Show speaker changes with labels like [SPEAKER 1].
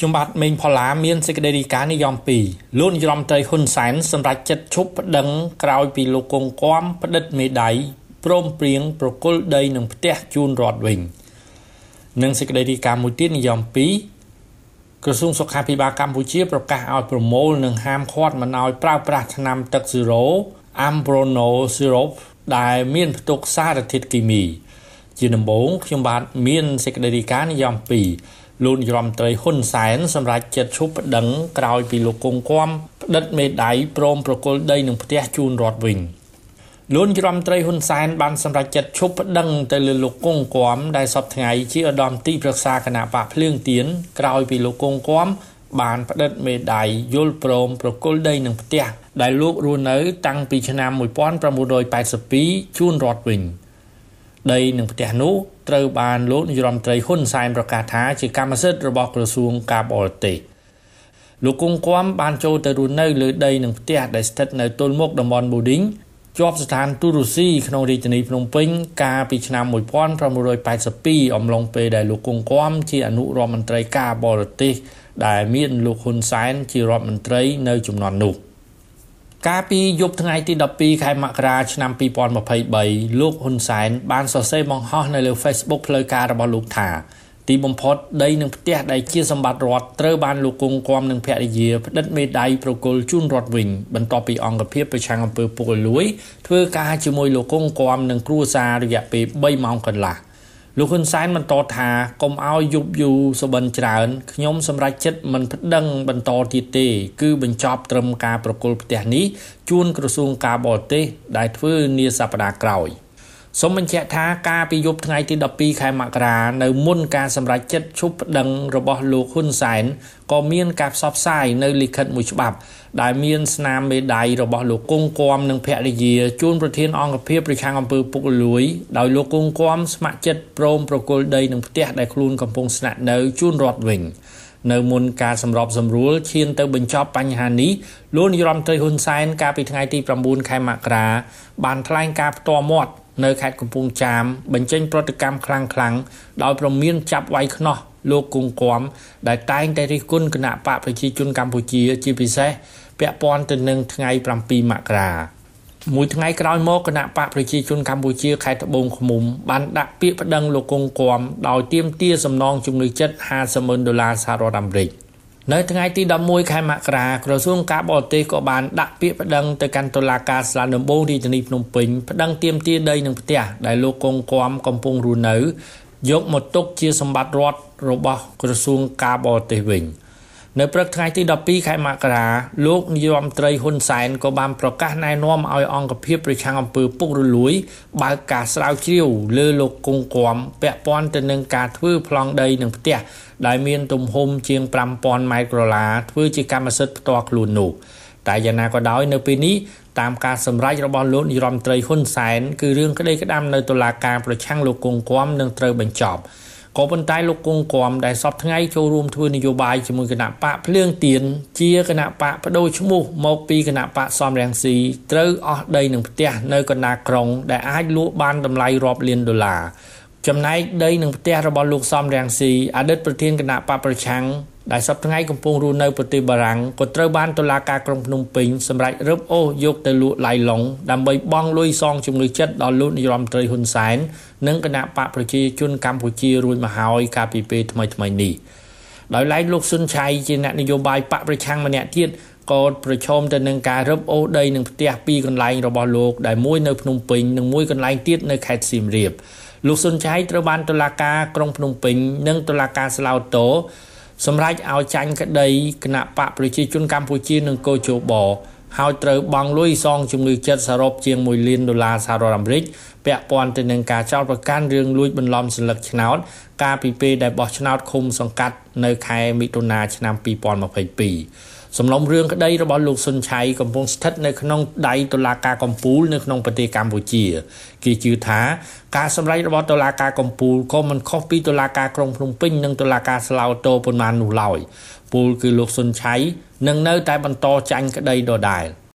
[SPEAKER 1] ខ្ញុំបាទមេងផល្លាមានសេចក្តីរាយការណ៍និយម2លោកនាយរដ្ឋមន្ត្រីហ៊ុនសែនសម្រាប់ចិត្តឈប់ប្តឹងក្រោយពីលោកកងគំផ្តិតមេដៃព្រមព្រៀងប្រគល់ដីនឹងផ្ទះជូនរដ្ឋវិញនិងសេចក្តីរាយការណ៍មួយទៀតនិយម2ក្រសួងសុខាភិបាលកម្ពុជាប្រកាសឲ្យប្រមូលនិងហាមឃាត់មិនឲ្យប្រើប្រាស់ថ្នាំទឹកស៊ីរ៉ូ Ambrono Syrup ដែលមានផ្ទុកសារធាតុគីមី ជាដំបូងខ្ញុំបាទមានសេចក្តីរាយការណ៍និយម2 លោកនាយរដ្ឋមន្ត្រីហ៊ុនសែនសម្រាប់ចិត្តឈប់ប្តឹងក្រោយពីលោកកុងគំផ្តិតមេដៃព្រមប្រគល់ដីនឹងផ្ទះជូនរដ្ឋវិញលោកនាយរដ្ឋមន្ត្រីហ៊ុនសែនបានសម្រេចចិត្តឈប់ប្តឹងទៅលើលោកកុងគំដែលសពថ្ងៃជាឧត្តមទីប្រឹក្សាគណៈបកភ្លើងទៀនក្រោយពីលោកកុងគំបានផ្តិតមេដៃយល់ព្រមប្រគល់ដីនឹងផ្ទះដែលលោករស់នៅ តាំងពីឆ្នាំ1982ជូនរដ្ឋវិញ ដីនឹងផ្ទះនោះត្រូវបានលោកនាយរដ្ឋមន្ត្រីហ៊ុនសែនប្រកាសថាជាកម្មសិទ្ធិរបស់ក្រសួងការបរទេសលោកគង់គំបានចូលទៅរស់នៅលើដីនឹងផ្ទះដែលស្ថិតនៅទល់មុខតំបន់ប៊ូឌីងជាប់ស្ថានទូតរុស្ស៊ីក្នុងរាជធានីភ្នំពេញកាលពីឆ្នាំ1982អំឡុងពេលដែលលោកគង់គំជាអនុរដ្ឋមន្ត្រីការបរទេសដែលមានលោកហ៊ុនសែនជារដ្ឋមន្ត្រីនៅចំនួននោះ។ កាលពីយប់ថ្ងៃទី12ខែមករាឆ្នាំ2023លោកហ៊ុនសែនបានសរសេរបង្ហោះនៅលើ Facebook ផ្លូវការរបស់លោកថាទីបំផុតដីនឹងផ្ទះដែលជាសម្បត្តិរដ្ឋត្រូវបានលោកគង់គំនឹងភរិយាផ្តិតមេដៃប្រគល់ជូនរដ្ឋវិញបន្ទាប់ពីអង្គភាពប្រឆាំងអំពើពុករលួយធ្វើការជាមួយលោកគង់គំនិងគ្រួសាររយៈពេល3ម៉ោងកន្លះ លោកហ៊ុនសែនបន្តថាកុំឲ្យយប់យូរសបិនច្រើនខ្ញុំសម្រេចចិត្តមិនប្តឹងបន្តទៀតទេ គឺបញ្ចប់ត្រឹមការប្រគល់ផ្ទះនេះជូនក្រសួងការបរទេសដែលធ្វើនាសប្តាហ៍ក្រោយ។ សូមបញ្ជាក់ថាការពីយប់ថ្ងៃទី12ខែមករានៅមុនការសម្រេចចិត្តឈប់ប្តឹងរបស់លោកហ៊ុនសែនក៏មានការផ្សព្វផ្សាយនៅលិខិតមួយច្បាប់ ដែលមានស្នាមមេដៃរបស់លោកគង់គំនិងភរិយាជូនប្រធានអង្គភិបប្រឆាំងអំពើពុករលួយដោយលោកគង់គំស្ម័គ្រចិត្តព្រមប្រគល់ដីនឹងផ្ទះដែលខ្លួនកំពុងស្នាក់នៅជូនរដ្ឋវិញនៅមុនការសម្របសម្រួលឈានទៅបញ្ចប់បញ្ហានេះលោកនាយរដ្ឋមន្ត្រីហ៊ុនសែនកាលពីថ្ងៃទី9ខែមករាបានថ្លែងការផ្ទាល់មាត់ នៅខេត្តកំពង់ចាមបញ្ចេញប្រតិកម្មខ្លាំងខ្លាំងដោយប្រមានចាប់វាយខ្នោះលោកគង់គំដែលតែងតែរិះគន់គណៈបកប្រជាជនកម្ពុជាជាពិសេសពាក់ព័ន្ធទៅនឹងថ្ងៃ7មករាមួយថ្ងៃក្រោយមកគណៈបកប្រជាជនកម្ពុជាខេត្តត្បូងឃ្មុំបានដាក់ពាក្យប្តឹងលោកគង់គំដោយទាមទារសំណងជំនួយចិត្ត50ម៉ឺនដុល្លារសហរដ្ឋអាមេរិក នៅថ្ងៃទី11ខែមករាក្រសួងការបរទេសក៏បានដាក់ពាក្យប្តឹងទៅកាន់តុលាការស្លាដំបងរាជធានីភ្នំពេញប្តឹងទាមទារដីនឹងផ្ទះដែលលោកកងគំកំពុងរស់នៅយកមកទុកជាសម្បត្តិរដ្ឋរបស់ក្រសួងការបរទេសវិញ។ នៅព្រឹកថ្ងៃទី12ខែមករាលោកនាយរដ្ឋមន្ត្រីហ៊ុនសែនក៏បានប្រកាសណែនាំឲ្យអង្គភាពប្រឆាំងអំពើពុករលួយបើកការស្រាវជ្រាវលើលោកគង់គំពាក់ព័ន្ធទៅនឹងការធ្វើប្លង់ដីនឹងផ្ទះដែលមានទំហំជាង5000ម៉ែត្រក្រឡាធ្វើជាកម្មសិទ្ធិផ្ទាល់ខ្លួននោះតែយ៉ាងណាក៏ដោយនៅពេលនេះតាមការសម្រេចរបស់លោកនាយរដ្ឋមន្ត្រីហ៊ុនសែនគឺរឿងក្តីក្តាំនៅតុលាការប្រឆាំងលោកគង់គំនឹងត្រូវបញ្ចប់ ក៏ប៉ុន្តែលោកគង់គំដែលសពថ្ងៃចូលរួមធ្វើនយោបាយជាមួយគណៈបកភ្លើងទៀនជាគណៈបកបដូរឈ្មោះមកពីគណៈបកសំរងស៊ីត្រូវអស់ដីនឹងផ្ទះនៅកណ្ដាលក្រុង ដែលអាចលក់បានតម្លៃរាប់លានដុល្លារចំណែកដីនឹងផ្ទះរបស់លោកសំរងស៊ីអតីតប្រធានគណៈបកប្រឆាំង ដែលសប្តាហ៍កំពុងរស់នៅប្រទេសបារាំងក៏ត្រូវបានតុលាការក្រុងភ្នំពេញសម្រេចរឹបអូសយកទៅលក់ឡៃឡុងដើម្បីបង់លុយសងជំងឺចិត្តដល់លោកនាយរដ្ឋមន្ត្រីហ៊ុនសែននិងគណៈបកប្រជាជនកម្ពុជារួចមកហើយកាលពីពេលថ្មីថ្មីនេះដោយឡែកលោកស៊ុនឆៃជាអ្នកនយោបាយបកប្រឆាំងម្នាក់ទៀតក៏ប្រឈមទៅនឹងការរឹបអូសដីនឹងផ្ទះពីរកន្លែងរបស់លោកដែលមួយនៅភ្នំពេញនិងមួយកន្លែងទៀតនៅខេត្តសៀមរាបលោកស៊ុនឆៃត្រូវបានតុលាការក្រុងភ្នំពេញនិងតុលាការស្លាវតូ សម្រាប់ឲ្យចាញ់ក្តីគណៈបកប្រជាជនកម្ពុជានិងកោជបហើយត្រូវបង់លុយសងជំងឺចិត្តសរុបជាង1លានដុល្លារសហរដ្ឋអាមេរិកពាក់ព័ន្ធទៅនឹងការចោទប្រកាន់រឿងលួចបន្លំសន្លឹកឆ្នោត កាលពីពេលដែលបោះឆ្នោតឃុំសង្កាត់នៅខែមិថុនាឆ្នាំ2022 សំណុំរឿងក្តីរបស់លោកសុនឆៃកំពុងស្ថិតនៅក្នុងដៃតុលាការកំពូលនៅក្នុងប្រទេសកម្ពុជាគេជឿថាការសម្រេចរបស់តុលាការកំពូលក៏មិនខុសពីតុលាការក្រុងភ្នំពេញនិងតុលាការស្លាវតូប៉ុន្មាននោះឡើយពលគឺលោកសុនឆៃនឹងនៅតែបន្តចាញ់ក្តីដដែល។